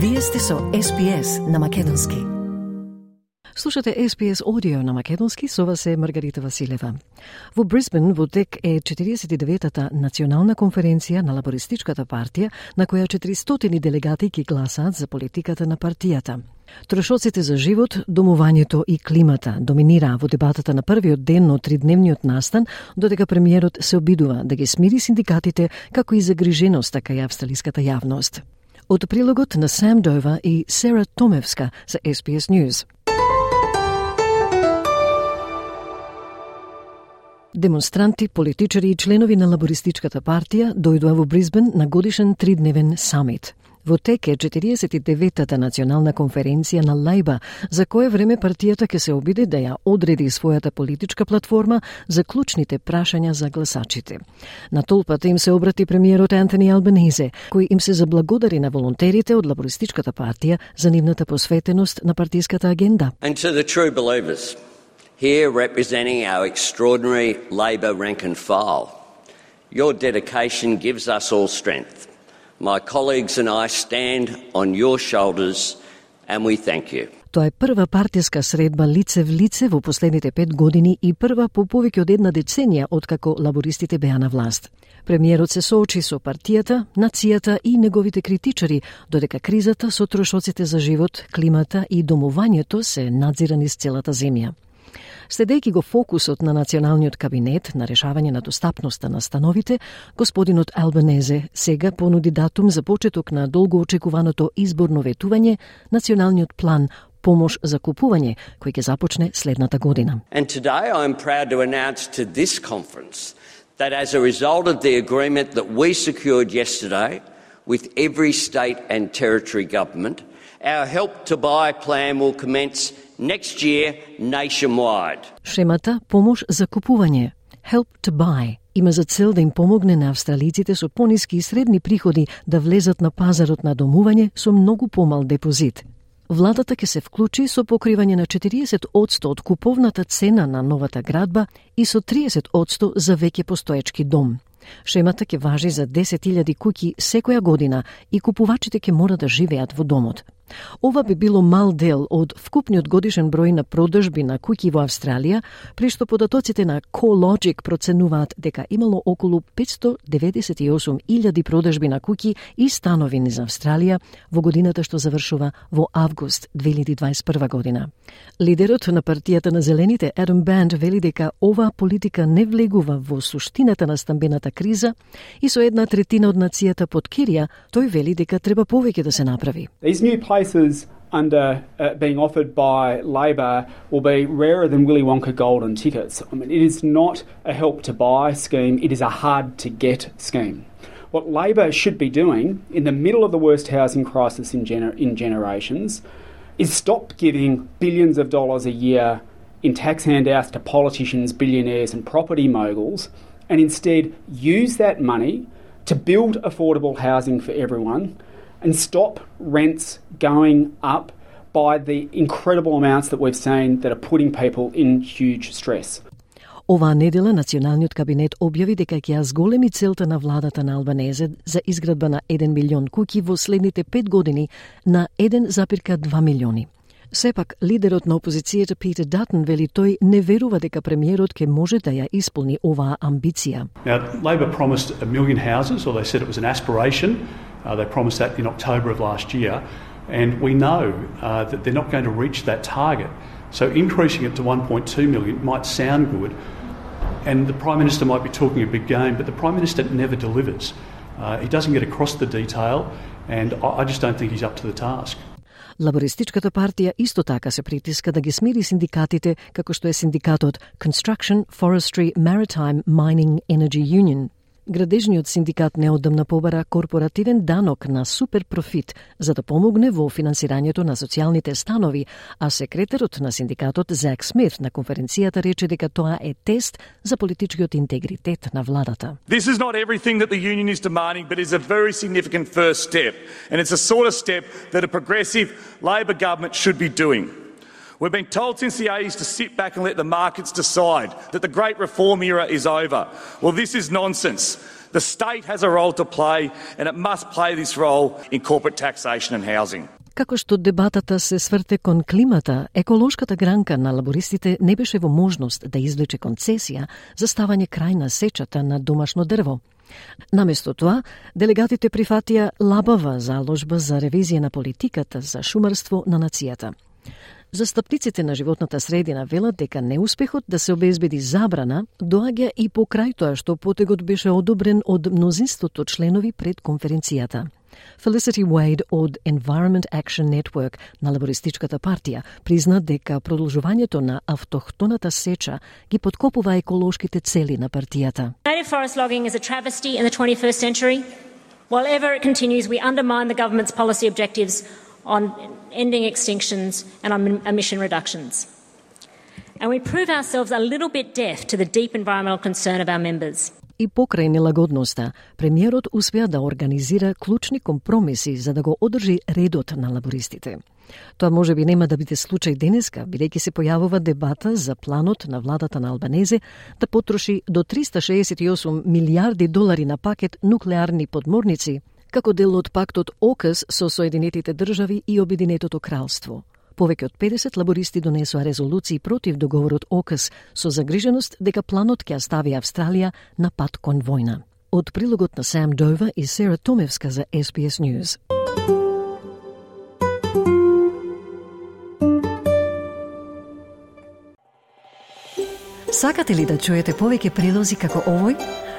Вие сте со SPS на Македонски. Слушате SPS Audio на Македонски, со вас е Маргарита Василева. Во Брисбен во тек е 49-та национална конференција на Лабористичката партија, на која 400 делегати ги гласаат за политиката на партијата. Трошоците за живот, домувањето и климата доминираа во дебатата на првиот ден од тридневниот настан, додека премиерот се обидува да ги смири синдикатите како и загриженоста така кај австралиската јавност. Од прилогот на Сам Дова и Сера Томевска за SBS News. Демонстранти, политичари и членови на лабористичката партија дојдоа во Бризбен на годишен тридневен самит. Во тек е 49-та национална конференција на Лајба, за кое време партијата ќе се обиде да ја одреди својата политичка платформа за клучните прашања за гласачите. На толпата им се обрати премиерот Антони Албанезе, кој им се заблагодари на волонтерите од Лабористичката партија за нивната посветеност на партиската агенда. And to the true believers, here representing our extraordinary Labor rank and file, your dedication gives us all strength. My colleagues and I stand on your shoulders and we thank you. Тоа е прва партиска средба лице в лице во последните пет години и прва по повеќе од една деценија откако лабористите беа на власт. Премиерот се соочи со партијата, нацијата и неговите критичари, додека кризата со трошоците за живот, климата и домувањето се надзирани с целата земја. Следејќи го фокусот на националниот кабинет на решавање на достапноста на становите, господинот Албанезе сега понуди датум за почеток на долго очекуваното изборно ветување, националниот план помош за купување, кој ќе започне следната година. And today I am proud to announce to this conference that as a result of the agreement that we secured yesterday with every state and territory government, our Help to Buy plan will commence next year nationwide. Шемата Помош за купување Help to Buy има за цел да им помогне на австралиците со пониски и средни приходи да влезат на пазарот на домување со многу помал депозит. Владата ќе се вклучи со покривање на 40% од куповната цена на новата градба и со 30% за веќе постоечки дом. Шемата ќе важи за 10.000 куќи секоја година и купувачите ќе мора да живеат во домот. Ова би било мал дел од вкупниот годишен број на продажби на куќи во Австралија, при што податоците на CoLogic проценуваат дека имало околу 598.000 продажби на куќи и станови низ Австралија во годината што завршува во август 2021 година. Лидерот на партијата на Зелените, Адам Банд, вели дека оваа политика не влегува во суштината на стамбената криза и со една третина од нацијата под Кирија, тој вели дека треба повеќе да се направи. These new places under uh, being offered by Labor will be rarer than Willy Wonka golden tickets. I mean, it is not a help to buy scheme, it is a hard to get scheme. What Labor should be doing in the middle of the worst housing crisis in, gener- in generations is stop giving billions of dollars a year in tax handouts to politicians, billionaires, and property moguls, and instead use that money to build affordable housing for everyone and stop rents going up by the incredible amounts that we've seen that are putting people in huge stress. Оваа недела националниот кабинет објави дека ќе ја зголеми целта на владата на Албанезе за изградба на 1 милион куќи во следните 5 години на 1,2 милиони. Сепак, лидерот на опозицијата Питер Датон вели тој не верува дека премиерот ќе може да ја исполни оваа амбиција. Now, Labor promised a million houses, or they said it was an aspiration. Uh, they promised that in October of last year, and we know uh, that they're not going to reach that target. So increasing it to 1.2 million might sound good, and the Prime Minister might be talking a big game, but the Prime Minister never delivers. Uh, he doesn't get across the detail, and I, I just don't think he's up to the task. Лабористичката партија исто така се притиска да ги смири синдикатите, како што е синдикатот Construction, Forestry, Maritime, Mining, Energy Union. Градежниот синдикат неодамна побара корпоративен данок на супер профит за да помогне во финансирањето на социјалните станови, а секретарот на синдикатот Зак Смит на конференцијата рече дека тоа е тест за политичкиот интегритет на владата. This is not everything that the union is demanding, but is a very significant first step. And it's a sort of step that a progressive Labor government should be doing. We've been told since the 80s to sit back and let the markets decide, that the great reform era is over. Well, this is nonsense. The state has a role to play, and it must play this role in corporate taxation and housing. Како што дебатата се сврте кон климата, еколошката гранка на лабористите не беше во можност да извлече концесија за ставање крај на сечата на домашно дрво. Наместо тоа, делегатите прифатија лабава заложба за ревизија на политиката за шумарство на нацијата. Застапниците на животната средина велат дека неуспехот да се обезбеди забрана доаѓа и покрај тоа што потегот беше одобрен од мнозинството членови пред конференцијата. Felicity Wade од Environment Action Network на Лабористичката партија призна дека продолжувањето на автохтоната сеча ги подкопува еколошките цели на партијата. Native forest logging is a travesty in the 21st century. While ever it continues, we undermine the government's policy objectives on ending extinctions and on emission reductions. And we prove ourselves a little bit deaf to the deep environmental concern of our members. И покрај нелагодноста, премиерот успеа да организира клучни компромиси за да го одржи редот на лабористите. Тоа може би нема да биде случај денеска, бидејќи се појавува дебата за планот на владата на Албанезе да потроши до 368 милиарди долари на пакет нуклеарни подморници како дел од пактот ОКС со Соединетите држави и Обединетото кралство. Повеќе од 50 лабористи донесоа резолуции против договорот ОКС со загриженост дека планот ќе стави Австралија на пат кон војна. Од прилогот на Сам Дова и Сера Томевска за SBS News. Сакате ли да чуете повеќе прилози како овој?